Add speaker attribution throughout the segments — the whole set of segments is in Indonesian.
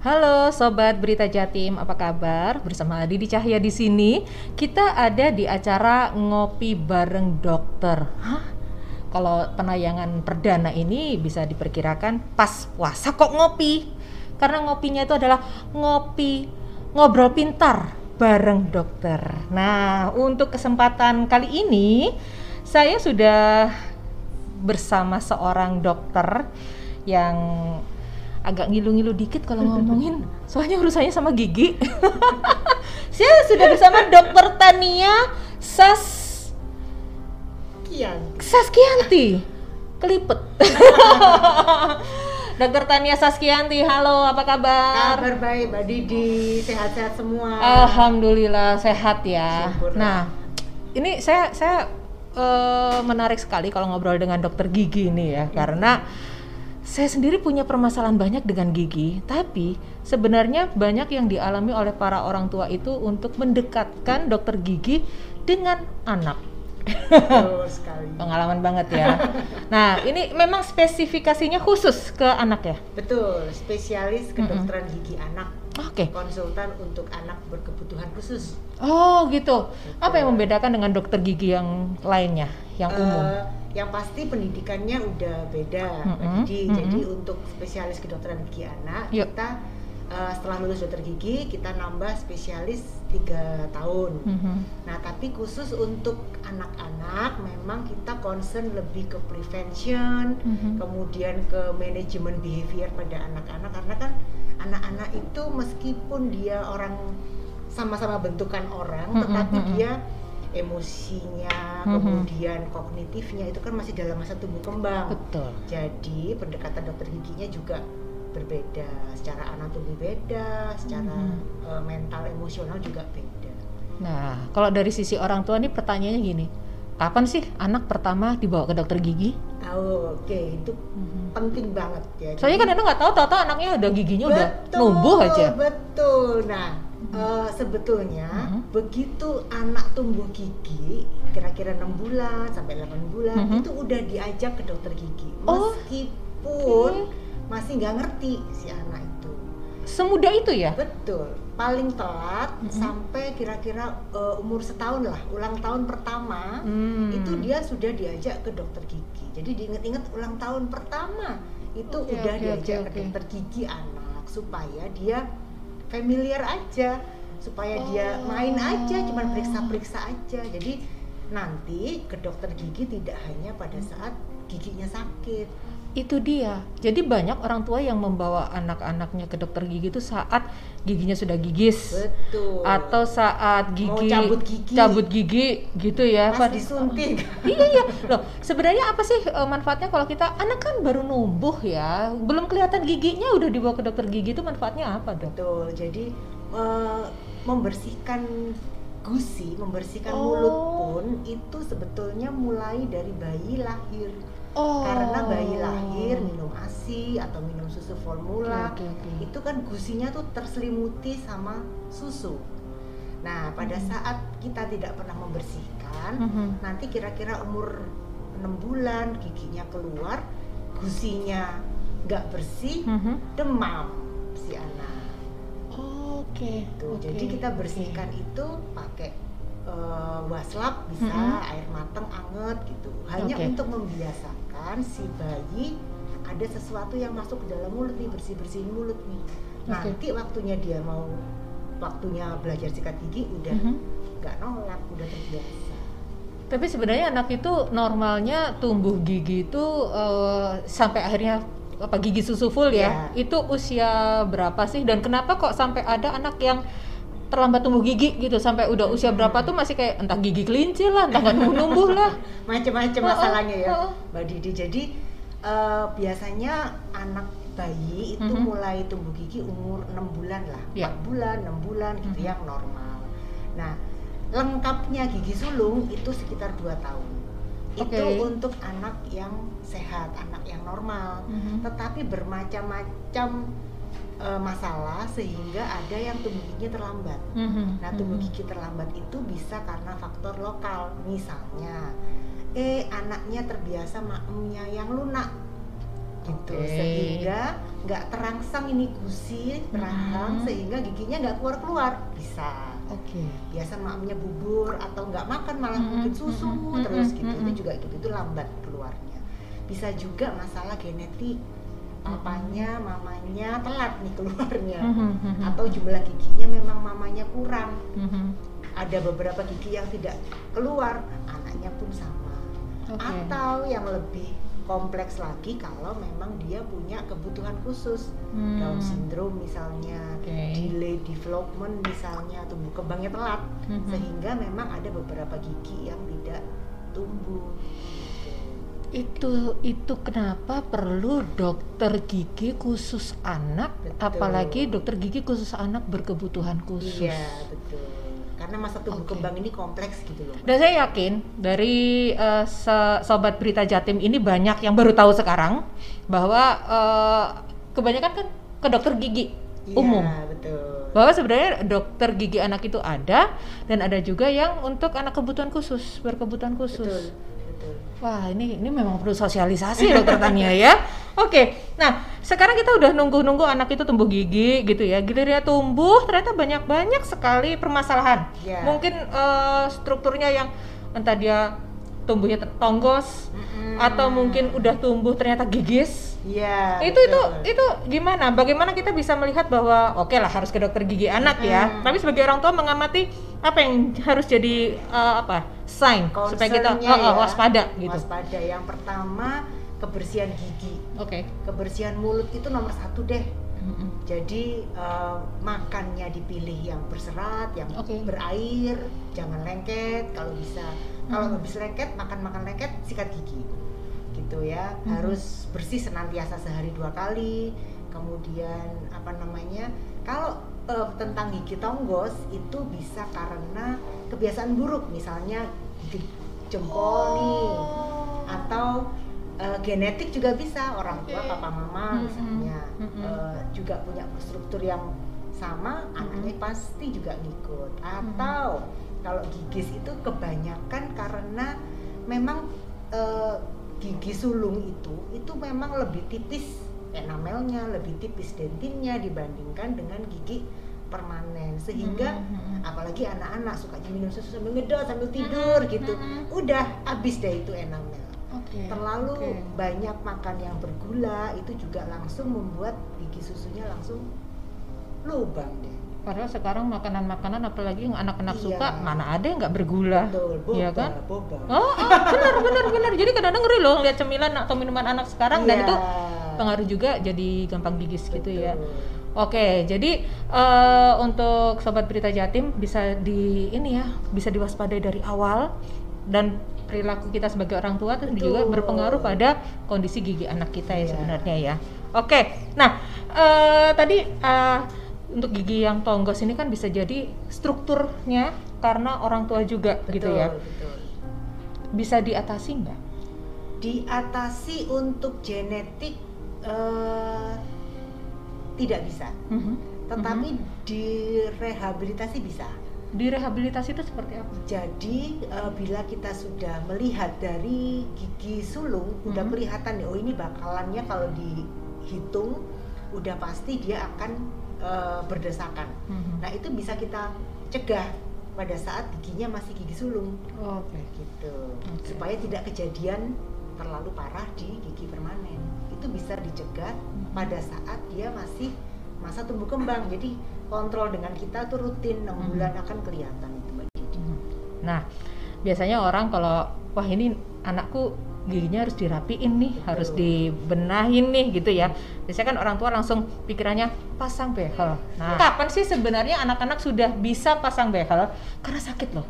Speaker 1: Halo sobat Berita Jatim, apa kabar? Bersama Didi Cahya di sini. Kita ada di acara ngopi bareng dokter. Hah? Kalau penayangan perdana ini bisa diperkirakan pas puasa kok ngopi. Karena ngopinya itu adalah ngopi ngobrol pintar bareng dokter. Nah, untuk kesempatan kali ini saya sudah bersama seorang dokter yang agak ngilu-ngilu dikit kalau ngomongin soalnya urusannya sama gigi saya sudah bersama dokter Tania Sas
Speaker 2: Kian.
Speaker 1: Saskianti kelipet Dokter Tania Saskianti, halo apa kabar?
Speaker 2: Kabar baik Mbak Didi, sehat-sehat semua.
Speaker 1: Alhamdulillah sehat ya.
Speaker 2: Syukurlah.
Speaker 1: Nah, ini saya saya eh, menarik sekali kalau ngobrol dengan dokter gigi ini ya, karena saya sendiri punya permasalahan banyak dengan gigi, tapi sebenarnya banyak yang dialami oleh para orang tua itu untuk mendekatkan dokter gigi dengan anak.
Speaker 2: Betul sekali.
Speaker 1: Pengalaman banget ya. Nah, ini memang spesifikasinya khusus ke anak ya.
Speaker 2: Betul, spesialis kedokteran gigi anak,
Speaker 1: Oke.
Speaker 2: konsultan untuk anak berkebutuhan khusus.
Speaker 1: Oh, gitu. Apa yang membedakan dengan dokter gigi yang lainnya, yang umum?
Speaker 2: Eh, yang pasti pendidikannya udah beda, Mbak
Speaker 1: Mm-mm,
Speaker 2: Didi.
Speaker 1: mm-mm.
Speaker 2: Jadi untuk spesialis kedokteran gigi anak,
Speaker 1: Yuk.
Speaker 2: kita eh, setelah lulus dokter gigi kita nambah spesialis tiga tahun.
Speaker 1: Mhm.
Speaker 2: Nah, tapi khusus untuk anak-anak memang kita concern lebih ke prevention,
Speaker 1: Mhm.
Speaker 2: kemudian ke manajemen behavior pada anak-anak karena kan anak-anak itu meskipun dia orang sama-sama bentukan orang,
Speaker 1: Mhm,
Speaker 2: tetapi
Speaker 1: mhm.
Speaker 2: dia emosinya,
Speaker 1: Mhm.
Speaker 2: kemudian kognitifnya itu kan masih dalam masa tumbuh kembang.
Speaker 1: Betul.
Speaker 2: Jadi pendekatan dokter giginya juga berbeda, secara anatomi beda, secara
Speaker 1: Mhm.
Speaker 2: eh, mental emosional juga beda.
Speaker 1: Nah, kalau dari sisi orang tua nih pertanyaannya gini, kapan sih anak pertama dibawa ke dokter gigi?
Speaker 2: Oh, Oke, itu penting banget ya.
Speaker 1: Soalnya kan anak nggak tahu, tahu anaknya udah giginya udah
Speaker 2: Betul,
Speaker 1: numbuh aja.
Speaker 2: Betul. Nah, eh, sebetulnya
Speaker 1: Mhm.
Speaker 2: begitu anak tumbuh gigi kira-kira enam bulan sampai 8 bulan
Speaker 1: Mhm.
Speaker 2: itu udah diajak ke dokter gigi.
Speaker 1: Oh,
Speaker 2: Meskipun masih nggak ngerti si anak itu.
Speaker 1: Semudah itu ya?
Speaker 2: Betul. Paling telat
Speaker 1: Mhm.
Speaker 2: sampai kira-kira eh, umur setahun lah, ulang tahun pertama
Speaker 1: Hmm.
Speaker 2: itu dia sudah diajak ke dokter gigi. Jadi diinget-inget ulang tahun pertama itu
Speaker 1: Oke,
Speaker 2: udah
Speaker 1: oke,
Speaker 2: diajak
Speaker 1: oke,
Speaker 2: ke
Speaker 1: oke.
Speaker 2: dokter gigi anak supaya dia familiar aja, supaya dia main aja, cuman periksa-periksa aja. Jadi nanti ke dokter gigi tidak hanya pada saat giginya sakit.
Speaker 1: Itu dia. Jadi banyak orang tua yang membawa anak-anaknya ke dokter gigi itu saat giginya sudah gigis.
Speaker 2: Betul.
Speaker 1: Atau saat gigi
Speaker 2: Mau cabut gigi.
Speaker 1: cabut gigi gitu ya.
Speaker 2: pas disuntik.
Speaker 1: iya iya loh sebenarnya apa sih eh, manfaatnya kalau kita anak kan baru numbuh ya belum kelihatan giginya udah dibawa ke dokter gigi itu manfaatnya apa dok?
Speaker 2: Betul. Jadi eh, membersihkan gusi, membersihkan
Speaker 1: Oh.
Speaker 2: mulut pun itu sebetulnya mulai dari bayi lahir.
Speaker 1: Oh.
Speaker 2: Karena bayi lahir minum ASI atau minum susu formula,
Speaker 1: Oke, oke, oke.
Speaker 2: itu kan gusinya tuh terselimuti sama susu. Nah, pada
Speaker 1: Hmm.
Speaker 2: saat kita tidak pernah membersihkan,
Speaker 1: Mhm.
Speaker 2: nanti kira-kira umur 6 bulan giginya keluar, gusinya nggak bersih,
Speaker 1: Mhm.
Speaker 2: demam si anak.
Speaker 1: Oke.
Speaker 2: Tuh,
Speaker 1: oke,
Speaker 2: jadi kita bersihkan itu pakai eh, waslap bisa
Speaker 1: Mm-mm.
Speaker 2: air matang anget gitu. Hanya
Speaker 1: Oke.
Speaker 2: untuk membiasakan si bayi ada sesuatu yang masuk ke dalam mulut nih bersih-bersihin mulut nih.
Speaker 1: Oke.
Speaker 2: Nanti waktunya dia mau waktunya belajar sikat gigi udah
Speaker 1: Mhm.
Speaker 2: nggak nolak, udah terbiasa.
Speaker 1: Tapi sebenarnya anak itu normalnya tumbuh gigi itu eh, sampai akhirnya apa gigi susu full ya?
Speaker 2: Ya.
Speaker 1: Itu usia berapa sih? Dan kenapa kok sampai ada anak yang terlambat tumbuh gigi gitu sampai udah usia berapa tuh masih kayak entah gigi kelinci lah, entah nggak numbuh numbuh lah.
Speaker 2: Macam-macam masalahnya ya,
Speaker 1: oh.
Speaker 2: Mbak Didi. Jadi eh, biasanya anak bayi itu
Speaker 1: Mhm.
Speaker 2: mulai tumbuh gigi umur 6 bulan lah,
Speaker 1: Ya.
Speaker 2: 4 bulan, 6 bulan gitu
Speaker 1: Mhm.
Speaker 2: yang normal. Nah, lengkapnya gigi sulung itu sekitar 2 tahun. Itu
Speaker 1: Oke.
Speaker 2: untuk anak yang sehat, anak yang normal.
Speaker 1: Mhm.
Speaker 2: Tetapi bermacam-macam eh, masalah sehingga ada yang tumbuh giginya terlambat.
Speaker 1: Mhm.
Speaker 2: Nah, tumbuh
Speaker 1: Mhm.
Speaker 2: gigi terlambat itu bisa karena faktor lokal. Misalnya, eh anaknya terbiasa maemnya yang lunak. gitu
Speaker 1: Oke.
Speaker 2: sehingga nggak terangsang ini gusi rahang
Speaker 1: Mhm.
Speaker 2: sehingga giginya nggak keluar keluar bisa
Speaker 1: Oke.
Speaker 2: biasa makamnya bubur atau nggak makan malah
Speaker 1: Mhm,
Speaker 2: mungkin susu
Speaker 1: mhm,
Speaker 2: terus
Speaker 1: mhm,
Speaker 2: gitu itu
Speaker 1: mhm.
Speaker 2: juga gitu itu lambat keluarnya bisa juga masalah genetik papanya mamanya telat nih keluarnya
Speaker 1: Mhm, mhm.
Speaker 2: atau jumlah giginya memang mamanya kurang ada beberapa gigi yang tidak keluar anaknya pun sama
Speaker 1: Oke.
Speaker 2: atau yang lebih kompleks lagi kalau memang dia punya kebutuhan khusus
Speaker 1: Hmm.
Speaker 2: Down syndrome misalnya
Speaker 1: Oke.
Speaker 2: delay development misalnya tumbuh kembangnya telat
Speaker 1: Mhm.
Speaker 2: sehingga memang ada beberapa gigi yang tidak tumbuh.
Speaker 1: Itu itu kenapa perlu dokter gigi khusus anak,
Speaker 2: Betul.
Speaker 1: apalagi dokter gigi khusus anak berkebutuhan khusus.
Speaker 2: iya betul karena masa tumbuh
Speaker 1: Oke.
Speaker 2: kembang ini kompleks gitu loh
Speaker 1: Dan saya yakin dari se- sobat berita Jatim ini banyak yang baru tahu sekarang bahwa eh, kebanyakan kan ke dokter gigi
Speaker 2: Iya,
Speaker 1: umum.
Speaker 2: betul
Speaker 1: Bahwa sebenarnya dokter gigi anak itu ada dan ada juga yang untuk anak kebutuhan khusus, berkebutuhan khusus.
Speaker 2: betul
Speaker 1: Wah, ini ini memang perlu sosialisasi dokter Tania ya. Oke. Nah, sekarang kita udah nunggu-nunggu anak itu tumbuh gigi gitu ya. Gilirannya tumbuh ternyata banyak-banyak sekali permasalahan.
Speaker 2: Ya.
Speaker 1: Mungkin eh, strukturnya yang entah dia tumbuhnya tonggos
Speaker 2: Mm-mm.
Speaker 1: atau mungkin udah tumbuh ternyata gigis.
Speaker 2: Iya.
Speaker 1: itu itu
Speaker 2: betul.
Speaker 1: itu gimana? Bagaimana kita bisa melihat bahwa oke lah harus ke dokter gigi anak ya.
Speaker 2: Mm.
Speaker 1: Tapi sebagai orang tua mengamati apa yang harus jadi eh, apa sign supaya kita
Speaker 2: Concernnya
Speaker 1: oh, oh,
Speaker 2: ya,
Speaker 1: waspada gitu.
Speaker 2: Waspada. Yang pertama kebersihan gigi,
Speaker 1: Oke.
Speaker 2: kebersihan mulut itu nomor satu deh.
Speaker 1: Mm-mm.
Speaker 2: Jadi eh, makannya dipilih yang berserat, yang
Speaker 1: Oke.
Speaker 2: berair, jangan lengket. Kalau bisa, kalau
Speaker 1: Hmm.
Speaker 2: habis lengket makan makan lengket sikat gigi, gitu ya.
Speaker 1: Hmm.
Speaker 2: Harus bersih senantiasa sehari dua kali. Kemudian apa namanya? Kalau eh, tentang gigi tonggos itu bisa karena kebiasaan buruk, misalnya gigi jempol nih
Speaker 1: Oh.
Speaker 2: atau eh, genetik juga bisa orang tua
Speaker 1: Oke.
Speaker 2: papa mama misalnya
Speaker 1: Mm-mm.
Speaker 2: eh, juga punya struktur yang sama anaknya pasti juga ngikut atau kalau gigis itu kebanyakan karena memang eh, gigi sulung itu itu memang lebih tipis enamelnya lebih tipis dentinnya dibandingkan dengan gigi permanen sehingga
Speaker 1: Mm-mm.
Speaker 2: apalagi anak-anak sukanya minum susu sambil ngedot sambil tidur
Speaker 1: Mm-mm.
Speaker 2: gitu
Speaker 1: Mm-mm.
Speaker 2: udah habis deh itu enamel
Speaker 1: Oke.
Speaker 2: terlalu
Speaker 1: Oke.
Speaker 2: banyak makan yang bergula itu juga langsung membuat gigi susunya langsung lubang deh
Speaker 1: Padahal sekarang makanan-makanan apalagi yang anak-anak
Speaker 2: Iya.
Speaker 1: suka mana ada yang nggak bergula.
Speaker 2: betul boba
Speaker 1: Iya kan?
Speaker 2: boba
Speaker 1: Oh, oh, benar benar benar. Jadi kadang-kadang ngeri loh lihat cemilan atau minuman anak sekarang dan
Speaker 2: Iya.
Speaker 1: itu pengaruh juga jadi gampang gigis gitu ya.
Speaker 2: Betul.
Speaker 1: Oke, jadi eh, untuk sobat berita Jatim bisa di ini ya, bisa diwaspadai dari awal dan perilaku kita sebagai orang tua itu
Speaker 2: Betul.
Speaker 1: juga berpengaruh pada kondisi gigi anak kita ya
Speaker 2: Iya.
Speaker 1: sebenarnya ya. Oke, nah eh, tadi eh, untuk gigi yang tonggos ini kan bisa jadi strukturnya karena orang tua juga gitu
Speaker 2: betul,
Speaker 1: ya.
Speaker 2: betul.
Speaker 1: Bisa diatasi nggak?
Speaker 2: diatasi untuk genetik eh, tidak bisa
Speaker 1: Mhm.
Speaker 2: tetapi direhabilitasi bisa
Speaker 1: Direhabilitasi itu seperti apa?
Speaker 2: Jadi eh, bila kita sudah melihat dari gigi sulung udah
Speaker 1: Mhm.
Speaker 2: kelihatan nih oh ini bakalannya kalau dihitung udah pasti dia akan eh, berdesakan.
Speaker 1: Mhm.
Speaker 2: Nah itu bisa kita cegah pada saat giginya masih gigi sulung
Speaker 1: Oke.
Speaker 2: gitu
Speaker 1: Oke.
Speaker 2: supaya tidak kejadian terlalu parah di gigi permanen. Itu bisa dicegah pada saat dia masih masa tumbuh kembang. Jadi kontrol dengan kita tuh rutin 6
Speaker 1: Mhm.
Speaker 2: bulan akan kelihatan itu Mbak Didi.
Speaker 1: Nah, biasanya orang kalau wah ini anakku giginya harus dirapiin nih,
Speaker 2: Betul.
Speaker 1: harus dibenahin nih gitu ya. Biasanya kan orang tua langsung pikirannya pasang behel. Nah, kapan sih sebenarnya anak-anak sudah bisa pasang behel? Karena sakit loh.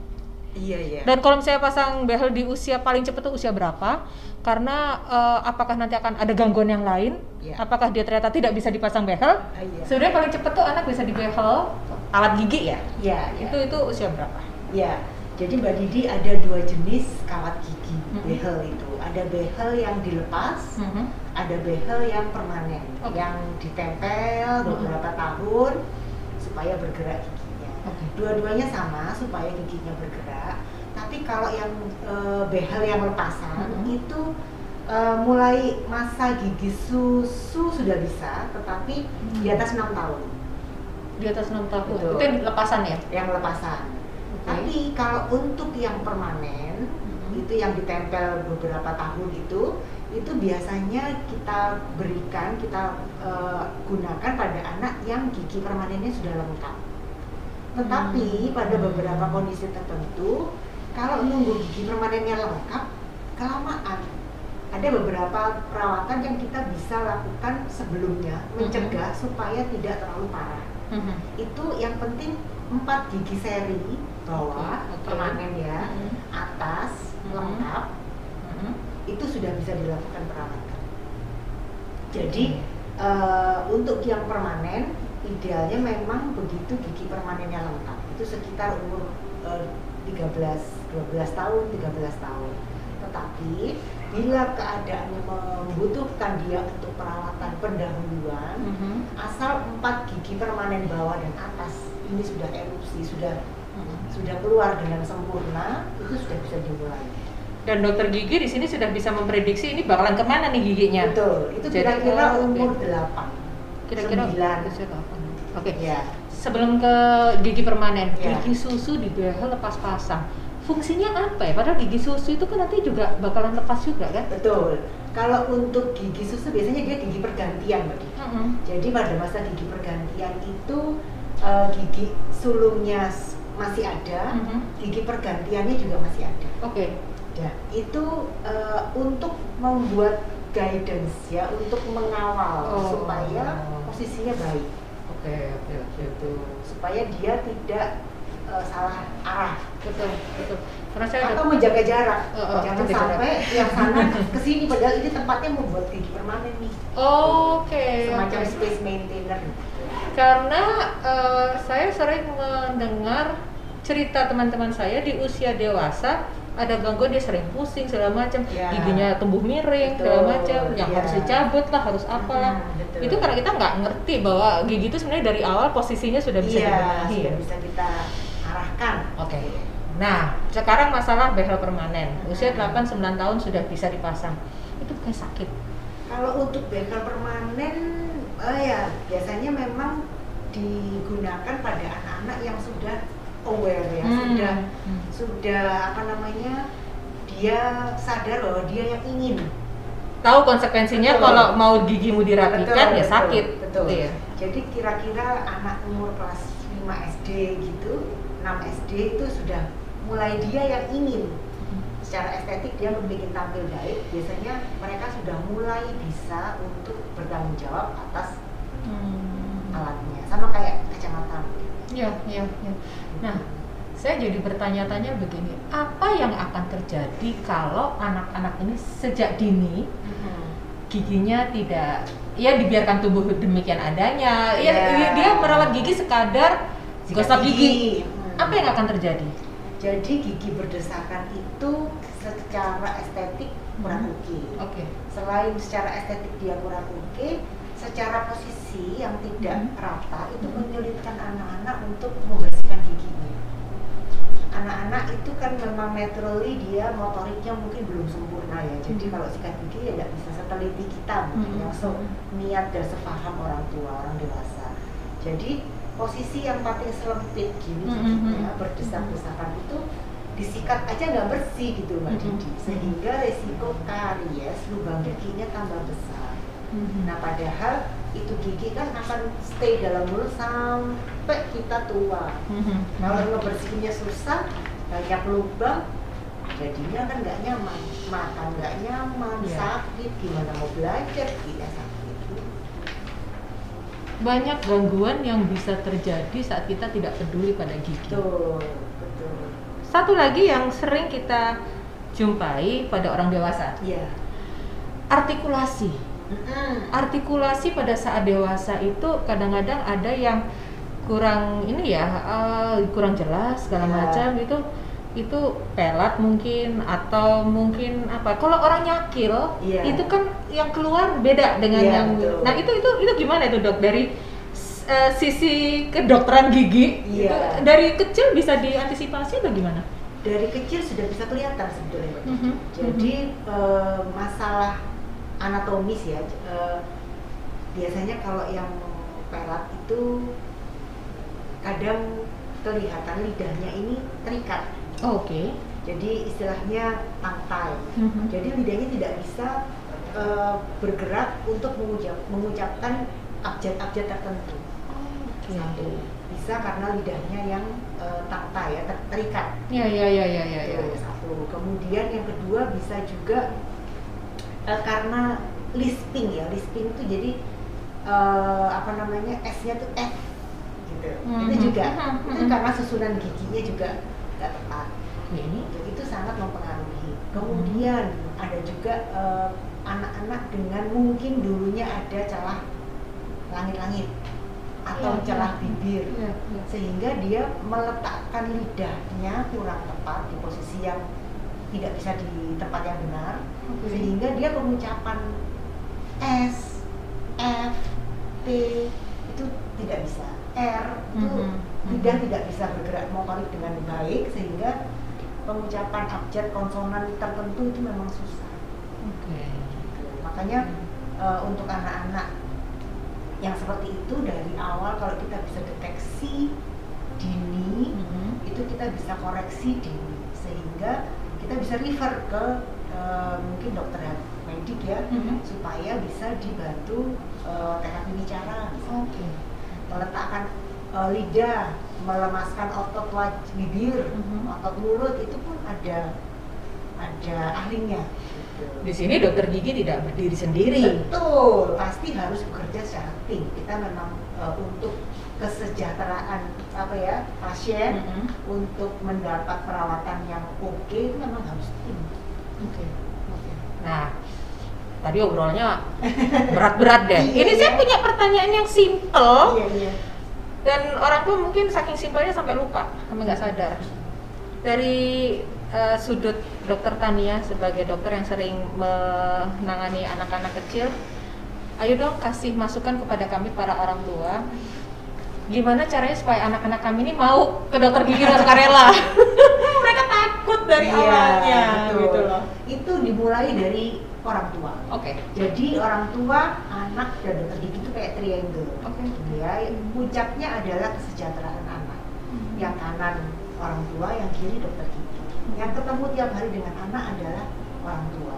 Speaker 2: Iya iya.
Speaker 1: Dan kalau misalnya pasang behel di usia paling cepat tuh usia berapa? Karena eh, apakah nanti akan ada gangguan yang lain?
Speaker 2: Iya.
Speaker 1: Apakah dia ternyata tidak bisa dipasang behel?
Speaker 2: Ah, iya.
Speaker 1: Sebenarnya paling cepat tuh anak bisa dibehel alat gigi ya.
Speaker 2: Iya iya.
Speaker 1: Itu itu usia berapa?
Speaker 2: Iya. Jadi Mbak Didi ada dua jenis kawat gigi
Speaker 1: Mhm.
Speaker 2: behel itu. Ada behel yang dilepas,
Speaker 1: Mhm.
Speaker 2: ada behel yang permanen,
Speaker 1: Oke.
Speaker 2: yang ditempel beberapa tahun supaya bergerak giginya. Dua-duanya sama supaya giginya bergerak. Tapi kalau yang eh, behel yang lepasan
Speaker 1: Mhm.
Speaker 2: itu Eh, mulai masa gigi susu sudah bisa, tetapi di
Speaker 1: Hmm.
Speaker 2: atas enam tahun
Speaker 1: Di atas 6 tahun.
Speaker 2: Betul.
Speaker 1: Itu yang lepasan ya?
Speaker 2: yang lepasan.
Speaker 1: Oke.
Speaker 2: Tapi kalau untuk yang permanen
Speaker 1: Mhm.
Speaker 2: itu yang ditempel beberapa tahun itu itu biasanya kita berikan kita eh, gunakan pada anak yang gigi permanennya sudah lengkap. Tetapi
Speaker 1: Hmm.
Speaker 2: pada beberapa kondisi tertentu kalau nunggu gigi permanennya lengkap kelamaan ada beberapa perawatan yang kita bisa lakukan sebelumnya mencegah supaya tidak terlalu parah
Speaker 1: Mhm.
Speaker 2: itu yang penting empat gigi seri bawah
Speaker 1: oke.
Speaker 2: permanen ya
Speaker 1: Mhm.
Speaker 2: atas
Speaker 1: Mhm.
Speaker 2: lengkap
Speaker 1: Mhm.
Speaker 2: itu sudah bisa dilakukan perawatan jadi eh, untuk yang permanen idealnya memang begitu gigi permanennya lengkap itu sekitar umur eh, 13 12 tahun 13 tahun tetapi bila keadaannya membutuhkan dia untuk perawatan pendahuluan
Speaker 1: Mhm.
Speaker 2: asal empat gigi permanen bawah dan atas ini sudah erupsi sudah
Speaker 1: Mhm.
Speaker 2: sudah keluar dengan sempurna itu sudah bisa dimulai
Speaker 1: Dan dokter gigi di sini sudah bisa memprediksi ini bakalan ke mana nih giginya?
Speaker 2: betul itu
Speaker 1: Jadi,
Speaker 2: kira-kira
Speaker 1: oh,
Speaker 2: umur 8
Speaker 1: Kira-kira usia. Oke.
Speaker 2: ya
Speaker 1: Sebelum ke gigi permanen,
Speaker 2: Ya.
Speaker 1: gigi susu di behel lepas pasang. Fungsinya apa ya? Padahal gigi susu itu kan nanti juga bakalan lepas juga kan?
Speaker 2: betul kalau untuk gigi susu biasanya dia gigi pergantian Mbak Didi.
Speaker 1: Mhm.
Speaker 2: jadi pada masa gigi pergantian itu eh, gigi sulungnya masih ada
Speaker 1: Mhm.
Speaker 2: gigi pergantiannya juga masih ada
Speaker 1: Oke.
Speaker 2: Ya, itu eh, untuk membuat guidance ya, untuk mengawal
Speaker 1: Oh.
Speaker 2: supaya posisinya baik,
Speaker 1: Oke, oke, oke.
Speaker 2: gitu. Supaya dia tidak eh, salah arah
Speaker 1: Betul, betul. Karena saya
Speaker 2: atau
Speaker 1: ada
Speaker 2: menjaga jarak.
Speaker 1: Oh, oh,
Speaker 2: Jangan
Speaker 1: jaga jarak.
Speaker 2: sampai yang sana ke sini padahal ini tempatnya membuat gigi permanen nih.
Speaker 1: Oke.
Speaker 2: Semacam
Speaker 1: oke.
Speaker 2: space maintainer.
Speaker 1: Karena eh, saya sering mendengar cerita teman-teman saya di usia dewasa ada gangguan dia sering pusing segala macam,
Speaker 2: Ya.
Speaker 1: giginya tumbuh miring
Speaker 2: Betul,
Speaker 1: segala macam, yang
Speaker 2: ya.
Speaker 1: harus dicabut lah, harus apalah.
Speaker 2: Hmm, betul.
Speaker 1: Itu karena kita nggak ngerti bahwa gigi itu sebenarnya dari awal posisinya sudah bisa
Speaker 2: Iya,
Speaker 1: dibenahi.
Speaker 2: sudah bisa kita arahkan.
Speaker 1: Oke. Nah, sekarang masalah behel permanen. Usia
Speaker 2: Hmm.
Speaker 1: 8-9 tahun sudah bisa dipasang. Itu bukan sakit.
Speaker 2: Kalau untuk bekel permanen, eh ya biasanya memang digunakan pada anak-anak yang sudah aware ya,
Speaker 1: Hmm.
Speaker 2: sudah
Speaker 1: Hmm.
Speaker 2: sudah apa namanya dia sadar bahwa dia yang ingin.
Speaker 1: Tahu konsekuensinya
Speaker 2: Betul.
Speaker 1: kalau mau gigimu dirapikan
Speaker 2: Betul,
Speaker 1: ya
Speaker 2: betul,
Speaker 1: sakit.
Speaker 2: betul.
Speaker 1: Gitu ya.
Speaker 2: Jadi kira-kira anak umur kelas 5 SD gitu, 6 SD itu sudah mulai dia yang ingin secara estetik dia membuat tampil baik biasanya mereka sudah mulai bisa untuk bertanggung jawab atas
Speaker 1: Hmm.
Speaker 2: alatnya sama kayak
Speaker 1: Iya, iya, iya. Nah, saya jadi bertanya-tanya begini, apa yang akan terjadi kalau anak-anak ini sejak dini giginya tidak ya dibiarkan tumbuh demikian adanya, ya
Speaker 2: Iya.
Speaker 1: dia merawat gigi sekadar gosok gigi.
Speaker 2: Hmm.
Speaker 1: Apa yang akan terjadi?
Speaker 2: jadi gigi berdesakan itu secara estetik kurang
Speaker 1: Hmm.
Speaker 2: oke
Speaker 1: Oke.
Speaker 2: selain secara estetik dia kurang oke secara posisi yang tidak
Speaker 1: Hmm.
Speaker 2: rata itu
Speaker 1: Hmm.
Speaker 2: menyulitkan anak-anak untuk membersihkan giginya anak-anak itu kan memang naturally dia motoriknya mungkin belum sempurna ya jadi
Speaker 1: Hmm.
Speaker 2: kalau sikat gigi ya nggak bisa seteliti kita mungkin
Speaker 1: Hmm.
Speaker 2: yang so niat dan sepaham orang tua orang dewasa jadi posisi yang paling selempit gini
Speaker 1: Hmm,
Speaker 2: giginya
Speaker 1: hmm,
Speaker 2: berdesak-desakan itu disikat aja nggak bersih gitu mbak
Speaker 1: Hmm,
Speaker 2: Didi
Speaker 1: hmm.
Speaker 2: sehingga resiko karies lubang giginya tambah besar Nah padahal itu gigi kan akan stay dalam mulut sampai kita tua.
Speaker 1: Mhm.
Speaker 2: Kalau ngebersihinnya susah, banyak lubang, jadinya kan nggak nyaman. Makan nggak nyaman,
Speaker 1: Iya.
Speaker 2: sakit, gimana mau belajar, tidak sakit.
Speaker 1: banyak gangguan yang bisa terjadi saat kita tidak peduli pada gigi.
Speaker 2: Betul, betul.
Speaker 1: Satu lagi yang sering kita jumpai pada orang dewasa,
Speaker 2: Iya.
Speaker 1: artikulasi. Artikulasi pada saat dewasa itu kadang-kadang ada yang kurang ini ya, eh, kurang jelas segala
Speaker 2: Ya.
Speaker 1: macam itu itu pelat mungkin atau mungkin apa kalau orang nyakil
Speaker 2: Iya.
Speaker 1: itu kan yang keluar beda dengan
Speaker 2: Iya,
Speaker 1: yang
Speaker 2: betul.
Speaker 1: nah itu itu itu gimana itu dok dari eh, sisi kedokteran gigi
Speaker 2: Iya.
Speaker 1: itu dari kecil bisa diantisipasi atau gimana
Speaker 2: dari kecil sudah bisa kelihatan sebetulnya Cici.
Speaker 1: Mhm,
Speaker 2: Jadi eh, masalah anatomis ya, eh, biasanya kalau yang pelat itu kadang kelihatan lidahnya ini terikat.
Speaker 1: Oke.
Speaker 2: Jadi istilahnya tangkai.
Speaker 1: Mhm.
Speaker 2: Jadi lidahnya tidak bisa eh, bergerak untuk mengucap, mengucapkan abjad-abjad tertentu.
Speaker 1: Oke.
Speaker 2: Satu. Bisa karena lidahnya yang eh, tangkai ya ter- terikat.
Speaker 1: Ya ya ya ya ya ya.
Speaker 2: Satu. Kemudian yang kedua bisa juga eh, karena lisping ya, lisping itu jadi eh, apa namanya S-nya tuh F gitu. Itu
Speaker 1: Mhm.
Speaker 2: juga
Speaker 1: Mhm.
Speaker 2: itu karena susunan giginya juga nggak tepat.
Speaker 1: Oke.
Speaker 2: Itu, itu sangat mempengaruhi. Kemudian ada juga eh, anak-anak dengan mungkin dulunya ada celah langit-langit atau
Speaker 1: Iya,
Speaker 2: celah
Speaker 1: iya.
Speaker 2: bibir
Speaker 1: Iya, iya.
Speaker 2: sehingga dia meletakkan lidahnya kurang tepat di posisi yang tidak bisa di tempat yang benar
Speaker 1: Oke.
Speaker 2: sehingga dia pengucapan S, F, T itu tidak bisa R itu
Speaker 1: Mhm,
Speaker 2: lidah
Speaker 1: mhm.
Speaker 2: tidak bisa bergerak motorik dengan baik sehingga pengucapan abjad konsonan tertentu itu memang susah
Speaker 1: Oke.
Speaker 2: gitu. makanya eh, untuk anak-anak yang seperti itu dari awal kalau kita bisa deteksi dini
Speaker 1: Mhm.
Speaker 2: itu kita bisa koreksi dini sehingga kita bisa refer ke eh, mungkin dokter medik ya
Speaker 1: Mhm.
Speaker 2: supaya bisa dibantu eh, terapi bicara.
Speaker 1: Oke.
Speaker 2: meletakkan eh, lidah melemaskan otot wajah bibir
Speaker 1: Mhm.
Speaker 2: otot mulut itu pun ada ada ahlinya gitu.
Speaker 1: Di sini dokter gigi tidak berdiri sendiri.
Speaker 2: Betul, pasti harus bekerja secara tim. Kita memang eh, untuk kesejahteraan apa ya pasien
Speaker 1: Mhm.
Speaker 2: untuk mendapat perawatan yang oke itu memang harus tim.
Speaker 1: Oke. Oke. Nah, tadi obrolnya berat-berat deh.
Speaker 2: Iya,
Speaker 1: Ini saya
Speaker 2: iya.
Speaker 1: punya pertanyaan yang simple
Speaker 2: Iya iya.
Speaker 1: dan orang tua mungkin saking simpelnya sampai lupa, sampai nggak sadar. Dari eh, sudut dokter Tania sebagai dokter yang sering menangani anak-anak kecil, ayo dong kasih masukan kepada kami para orang tua. Gimana caranya supaya anak-anak kami ini mau ke dokter gigi sukarela? Mereka takut dari
Speaker 2: Iya,
Speaker 1: awalnya,
Speaker 2: betul.
Speaker 1: gitu loh.
Speaker 2: Itu dimulai dari orang tua.
Speaker 1: Oke.
Speaker 2: Jadi orang tua, anak dan dokter gigi itu kayak triangle.
Speaker 1: Oke.
Speaker 2: Ya, puncaknya adalah kesejahteraan anak. Yang kanan orang tua, yang kiri dokter gigi. Yang ketemu tiap hari dengan anak adalah orang tua.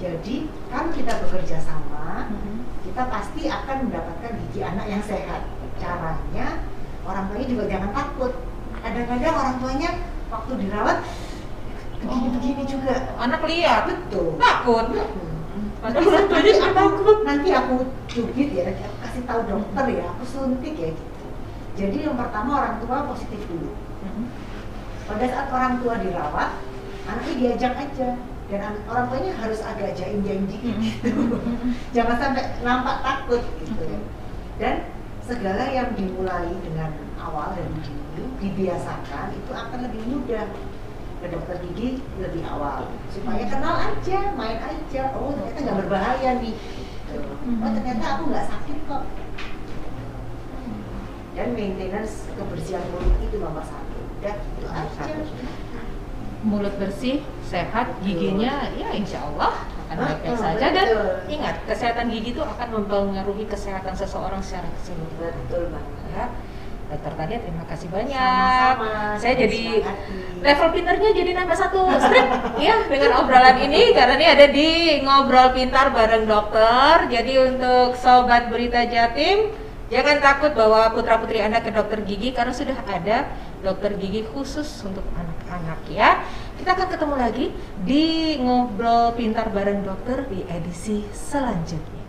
Speaker 2: Jadi kalau kita bekerja sama,
Speaker 1: Mhm.
Speaker 2: kita pasti akan mendapatkan gigi anak yang sehat. Caranya orang tuanya juga jangan takut. Kadang-kadang orang tuanya waktu dirawat begini-begini juga.
Speaker 1: Anak lihat,
Speaker 2: Betul.
Speaker 1: takut.
Speaker 2: Hmm.
Speaker 1: Juga takut.
Speaker 2: nanti aku cubit ya, nanti aku kasih tahu dokter ya, aku suntik ya gitu. Jadi yang pertama orang tua positif dulu. Pada saat orang tua dirawat, anaknya diajak aja dan an- orang tuanya harus agak jaim-jaim dikit gitu. Jangan sampai nampak takut gitu.
Speaker 1: Oke.
Speaker 2: Dan segala yang dimulai dengan awal dan dini dibiasakan itu akan lebih mudah ke dokter gigi lebih awal. Supaya kenal aja main aja. Oh ternyata nggak berbahaya nih. Oh ternyata aku nggak sakit kok. Dan maintenance kebersihan mulut itu nomor satu. Udah itu aja.
Speaker 1: Mulut bersih, sehat, giginya ya insya Allah akan baik-baik saja. Dan ingat kesehatan gigi itu akan mempengaruhi kesehatan seseorang secara keseluruhan.
Speaker 2: betul banget.
Speaker 1: Ya, Dokter Tania terima kasih banyak.
Speaker 2: Sama-sama,
Speaker 1: Saya jadi
Speaker 2: hati.
Speaker 1: level pinternya jadi nambah satu strip ya dengan obrolan ini karena ini ada di ngobrol pintar bareng dokter. Jadi untuk sobat berita Jatim jangan takut bawa putra putri anda ke dokter gigi karena sudah ada dokter gigi khusus untuk anak-anak ya. Kita akan ketemu lagi di ngobrol pintar bareng dokter di edisi selanjutnya.